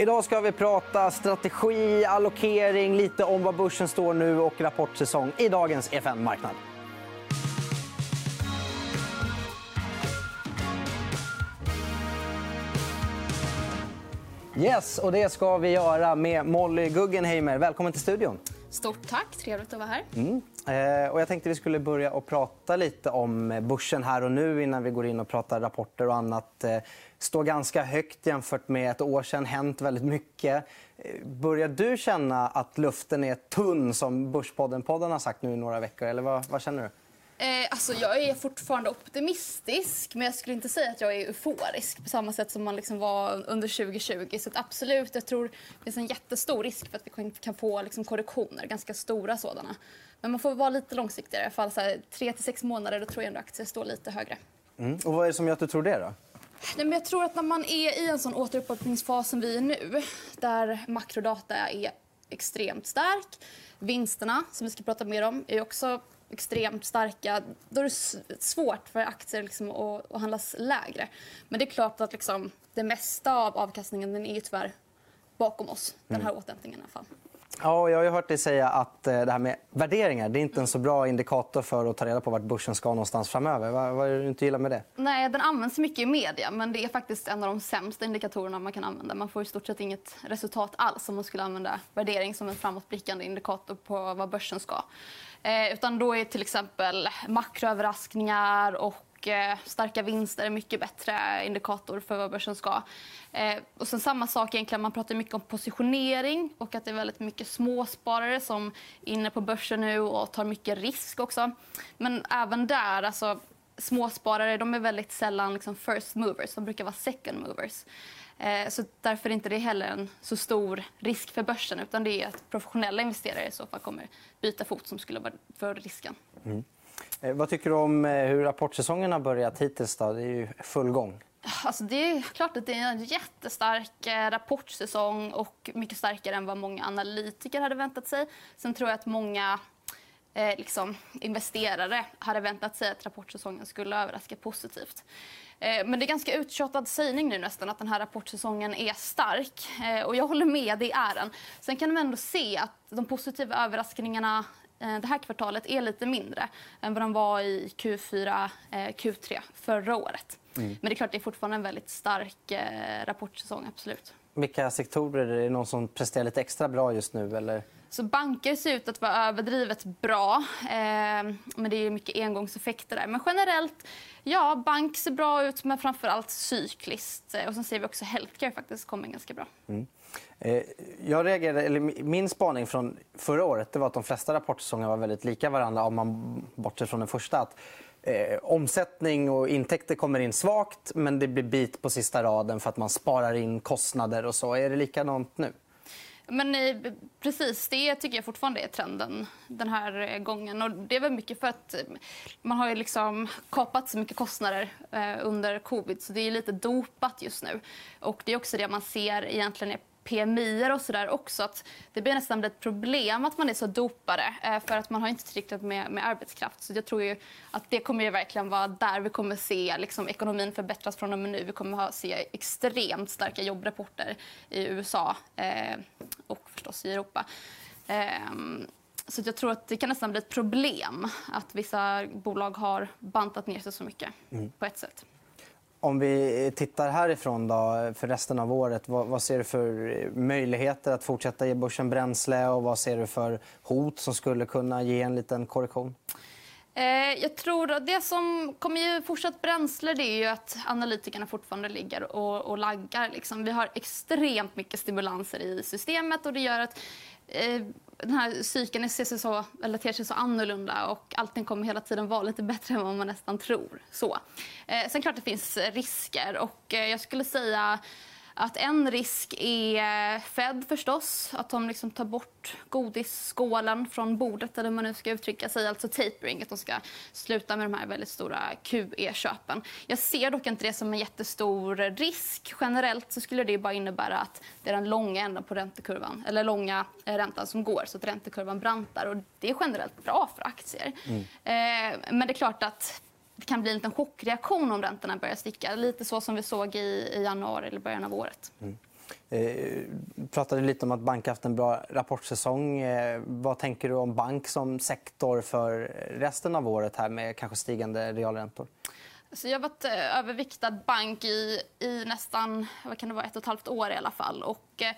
Idag ska vi prata strategi, allokering, lite om var börsen står nu och rapportsäsong i dagens EFN Marknad. Yes, och det ska vi göra med Molly Guggenheimer. Välkommen till studion. Stort tack. Trevligt att vara här. Mm. Eh, och jag tänkte vi skulle börja och prata lite om eh, börsen här och nu innan vi går in och pratar rapporter och annat. Eh, står ganska högt jämfört med ett år sedan. hänt väldigt mycket. Eh, börjar du känna att luften är tunn, som Börspodden-podden har sagt nu i några veckor? Eller vad, vad känner du? Eh, alltså jag är fortfarande optimistisk, men jag skulle inte säga att jag är euforisk på samma sätt som man liksom var under 2020. Så absolut, jag tror det finns en jättestor risk för att vi kan få liksom korrektioner, ganska stora sådana. Men man får vara lite långsiktigare. I alla fall så här, tre till sex månader då tror jag ändå aktier står lite högre. Mm. Och vad är det som gör att du tror det? då? Nej, men jag tror att när man är i en sån återupphållningsfas som vi är nu, där makrodata är extremt stark, vinsterna, som vi ska prata mer om, är också extremt starka, då är det svårt för aktier liksom att, att handlas lägre. Men det är klart att liksom, det mesta av avkastningen den är ju tyvärr bakom oss. Den här mm. återhämtningen i alla fall. Ja, jag har hört dig säga att eh, det här med värderingar det är inte en så bra indikator för att ta reda på vart börsen ska någonstans framöver. Vad, är det du inte gillar med det? Nej, den används mycket i media, men det är faktiskt en av de sämsta indikatorerna man kan använda. Man får i stort sett inget resultat alls om man skulle använda värdering som en framåtblickande indikator på vad börsen ska. Eh, utan då är till exempel makroöverraskningar och eh, starka vinster en mycket bättre indikator för vad börsen ska. Eh, och sen samma sak egentligen, man pratar mycket om positionering och att det är väldigt mycket småsparare som är inne på börsen nu och tar mycket risk också. Men även där, alltså småsparare de är väldigt sällan liksom first movers, de brukar vara second movers. Eh, så därför är inte det heller en så stor risk för börsen utan det är att professionella investerare i så fall kommer byta fot som skulle vara för risken. Mm. Eh, vad tycker du om eh, hur rapportsäsongen har börjat hittills? Då? Det är ju full gång. Alltså det är klart att det är en jättestark rapportsäsong och mycket starkare än vad många analytiker hade väntat sig. Sen tror jag att många eh, liksom, investerare hade väntat sig att rapportsäsongen skulle överraska positivt. Eh, men det är ganska uttjatad sägning nu nästan att den här rapportsäsongen är stark. Eh, och jag håller med, det är den. Sen kan vi ändå se att de positiva överraskningarna eh, det här kvartalet är lite mindre än vad de var i Q4, Q3 förra året. Mm. Men det är klart det är fortfarande en väldigt stark rapportsäsong. absolut. Vilka sektorer är det någon som presterar lite extra bra just nu? Eller? Så banker ser ut att vara överdrivet bra. Eh, men det är mycket engångseffekter där. Men generellt, ja, bank ser bra ut, men framför allt cykliskt. Eh, och sen ser vi också healthcare faktiskt kommer ganska bra. Mm. Eh, jag reagerade, eller min spaning från förra året det var att de flesta rapportsäsonger var väldigt lika varandra om man bortser från den första. Att, eh, omsättning och intäkter kommer in svagt men det blir bit på sista raden för att man sparar in kostnader. och så. Är det likadant nu? Men precis, det tycker jag fortfarande är trenden den här eh, gången. Och det är väl mycket för att eh, man har ju liksom kapat så mycket kostnader eh, under covid så det är lite dopat just nu. Och det är också det man ser egentligen är PMI och sådär också. Att det blir nästan ett problem att man är så dopade eh, för att man har inte tillräckligt med, med arbetskraft. Så jag tror ju att det kommer ju verkligen vara där vi kommer se liksom, ekonomin förbättras från och med nu. Vi kommer att se extremt starka jobbrapporter i USA eh, och förstås i Europa. Eh, så jag tror att det kan nästan bli ett problem att vissa bolag har bantat ner sig så mycket mm. på ett sätt. Om vi tittar härifrån då, för resten av året, vad, vad, ser du för möjligheter att fortsätta ge börsen bränsle och vad ser du för hot som skulle kunna ge en liten korrektion? Eh, jag tror att det som kommer ge fortsatt bränsle det är ju att analytikerna fortfarande ligger och, och laggar. Liksom. Vi har extremt mycket stimulanser i systemet och det gör att eh, den här cykeln ser sig så, eller ter sig så annorlunda och allting kommer hela tiden vara lite bättre än vad man nästan tror. Så. Eh, sen klart det finns risker och eh, jag skulle säga att en risk är Fed förstås, att de liksom tar bort godisskålen från bordet eller man nu ska uttrycka sig, alltså tapering, att de ska sluta med de här väldigt stora QE-köpen. Jag ser dock inte det som en jättestor risk. Generellt så skulle det bara innebära att det är den långa änden på räntekurvan, eller långa eh, räntan som går, så att räntekurvan brantar och det är generellt bra för aktier. Mm. Eh, men det är klart att det kan bli en liten chockreaktion om räntorna börjar sticka. Lite så som vi såg i, januari eller början av året. Mm. Eh, pratade lite om att bank haft en bra rapportsäsong. Eh, vad tänker du om bank som sektor för resten av året här med kanske stigande realräntor? Så jag har varit eh, överviktad bank i, i nästan vad kan det vara, ett och ett halvt år i alla fall. Och, eh,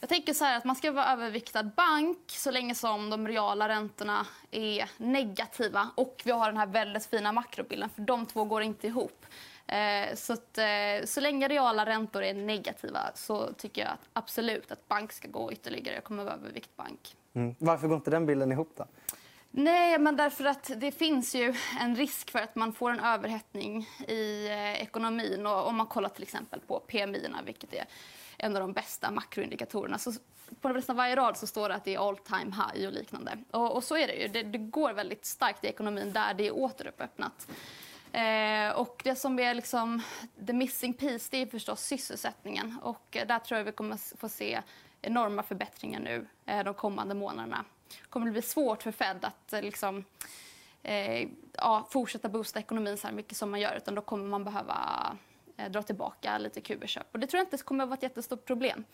jag tänker så här att man ska vara överviktad bank så länge som de reala räntorna är negativa och vi har den här väldigt fina makrobilden, för de två går inte ihop. Eh, så, att, eh, så länge reala räntor är negativa så tycker jag att absolut att bank ska gå ytterligare. Jag kommer att vara övervikt bank. Mm. Varför går inte den bilden ihop? då? Nej, men därför att det finns ju en risk för att man får en överhettning i eh, ekonomin. Och om man kollar till exempel på PMI, vilket är en av de bästa makroindikatorerna. Så på nästan varje rad så står det att det är all time high och liknande. Och, och så är det ju. Det, det, går väldigt starkt i ekonomin där det är återuppöppnat. Eh, och det som är liksom the missing piece det är förstås sysselsättningen. Och eh, där tror jag vi kommer få se enorma förbättringar nu eh, de kommande månaderna kommer det bli svårt för Fed att eh, liksom, eh, ja, fortsätta boosta ekonomin så här mycket som man gör. Utan då kommer man behöva eh, dra tillbaka lite QE-köp. Och det tror jag inte kommer att vara ett jättestort problem.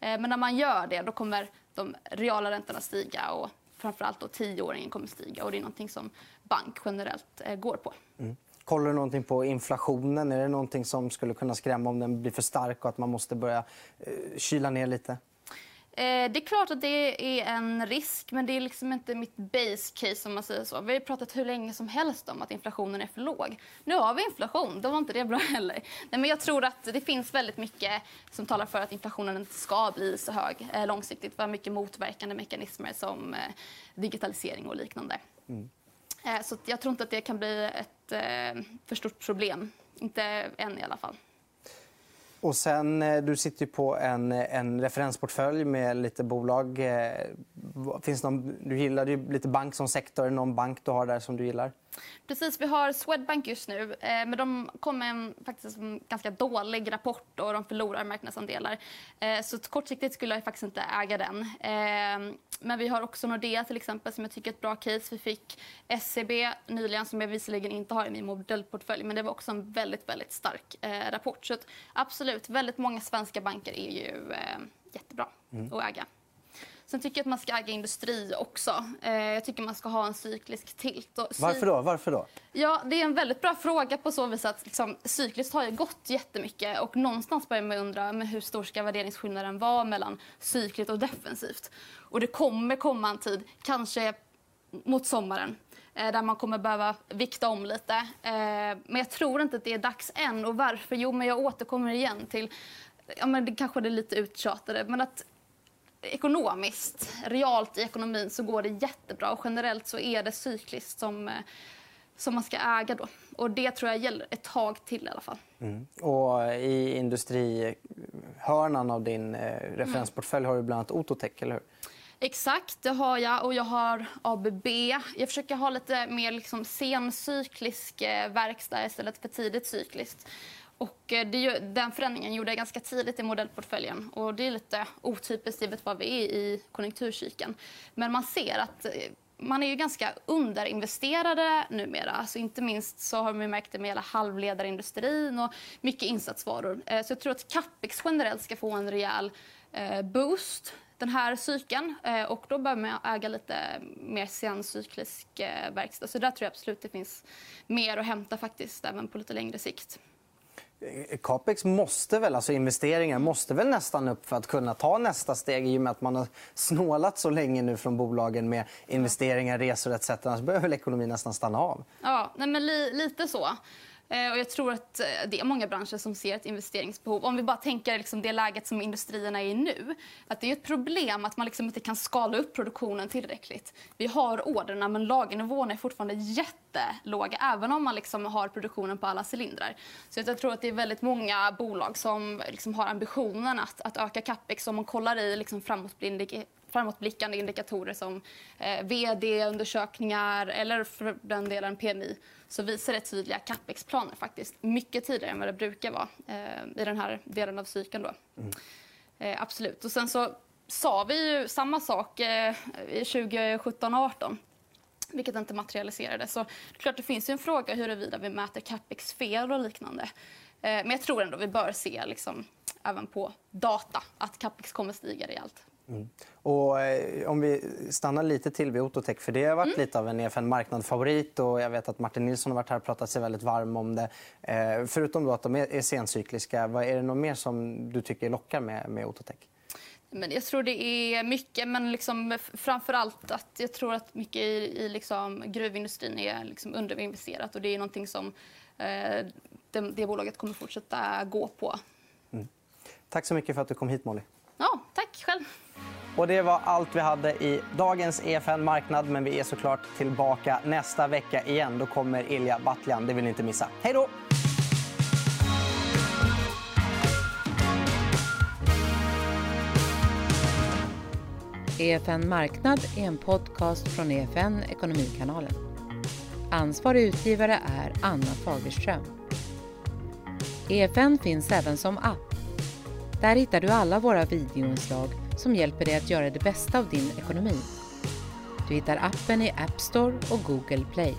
Eh, men när man gör det då kommer de reala räntorna stiga och framförallt då tioåringen kommer stiga. Och det är någonting som bank generellt eh, går på. Mm. Kollar du någonting på inflationen? Är det någonting som skulle kunna skrämma om den blir för stark och att man måste börja eh, kyla ner lite? Eh, det är klart att det är en risk, men det är liksom inte mitt base case. om man säger så. Vi har pratat hur länge som helst om att inflationen är för låg. Nu har vi inflation. Då var inte det bra heller. Nej, men jag tror att det finns väldigt mycket som talar för att inflationen inte ska bli så hög eh, långsiktigt. Vi har mycket motverkande mekanismer som eh, digitalisering och liknande. Mm. Så jag tror inte att det kan bli ett för stort problem. Inte än i alla fall. Och sen, eh, du sitter på en, en referensportfölj med lite bolag. Eh, Eh, finns någon, du gillar ju lite bank som sektor. Någon bank du har där som du gillar? Precis, vi har Swedbank just nu. Eh, men de kom med en, faktiskt en ganska dålig rapport och de förlorar marknadsandelar. Så kortsiktigt skulle jag faktiskt inte äga den. Men vi har också Nordea till exempel som jag tycker är ett bra case. Vi fick SCB e nyligen som jag visserligen inte har i min modellportfölj men det var också en väldigt, väldigt stark eh, rapport. Så absolut, väldigt många svenska banker är ju eh, jättebra mm. att äga. Sen tycker jag att man ska äga industri också. Eh, jag tycker man ska ha en cyklisk tilt. Varför då? Varför då? Ja, det är en väldigt bra fråga på så vis att liksom, cykliskt har ju gått jättemycket och någonstans börjar man undra men hur stor ska värderingsskillnaden vara mellan cykligt och defensivt. Och det kommer komma en tid, kanske mot sommaren, eh, där man kommer behöva vikta om lite. Eh, men jag tror inte att det är dags än. Och varför? Jo, men jag återkommer igen till ja, men det kanske det är lite uttjatade, men att ekonomiskt, realt i ekonomin, så går det jättebra. Och generellt så är det cykliskt som, eh, som man ska äga. Då. Och det tror jag gäller ett tag till i alla fall. Mm. Och I industrihörnan av din eh, referensportfölj har du bland annat Ototech, eller hur? Exakt, det har jag. Och jag har ABB. Jag försöker ha lite mer liksom sencyklisk eh, verkstad istället för tidigt cykliskt. Och eh, det, den förändringen gjorde jag ganska tidigt i modellportföljen. Och det är lite otypiskt givet var vi är i konjunkturcykeln. Men man ser att eh, man är ju ganska underinvesterade numera. Alltså inte minst så har man märkt det med hela halvledarindustrin och mycket insatsvaror. Eh, så jag tror att capex generellt ska få en rejäl boost den här cykeln. Och då behöver man äga lite mer sencyklisk verkstad. Så där tror jag absolut det finns mer att hämta faktiskt, även på lite längre sikt. Eh, Capex måste väl, alltså investeringar måste väl nästan upp för att kunna ta nästa steg i och med att man har snålat så länge nu från bolagen med investeringar, resor etc. Annars börjar väl ekonomin nästan stanna av. Ja, nej men li, lite så. Eh, och jag tror att eh, det är många branscher som ser ett investeringsbehov. Om vi bara tänker liksom det läget som industrierna är i nu. Att det är ett problem att man liksom inte kan skala upp produktionen tillräckligt. Vi har orderna men lagernivåerna är fortfarande jättelåga även om man liksom har produktionen på alla cylindrar. Så jag tror att det är väldigt många bolag som liksom har ambitionen att, att öka capex. Om man kollar i liksom framåtblickande indikatorer som eh, vd-undersökningar eller för den delen PMI så visar det tydliga capex-planer faktiskt mycket tidigare än vad det brukar vara eh, i den här delen av cykeln. Då. Mm. Eh, absolut. Och sen så sa vi ju samma sak eh, 2017-18 vilket inte materialiserades. Så klart det finns en fråga huruvida vi mäter capex fel och liknande. Eh, men jag tror ändå vi bör se liksom, även på data att capex kommer stiga rejält. Mm. Och, eh, om vi stannar lite till vid Ototech, för det har varit mm. lite av en EFN marknadsfavorit. Och jag vet att Martin Nilsson har varit här och pratat sig väldigt varm om det. Eh, förutom att de är, är sencykliska, vad är det något mer som du tycker lockar med, med Ototech? Men jag tror det är mycket, men liksom framför allt att jag tror att mycket i, i liksom gruvindustrin är liksom underinvesterat och det är någonting som eh, det, det, bolaget kommer fortsätta gå på. Mm. Tack så mycket för att du kom hit Molly. Ja, tack själv. Och det var allt vi hade i dagens EFN Marknad. Men vi är såklart tillbaka nästa vecka igen. Då kommer Ilja Batljan. Det vill ni inte missa. Hej då! EFN Marknad är en podcast från EFN Ekonomikanalen. Ansvarig utgivare är Anna Fagerström. EFN finns även som app. Där hittar du alla våra videoinslag som hjälper dig att göra det bästa av din ekonomi. Du hittar appen i App Store och Google Play.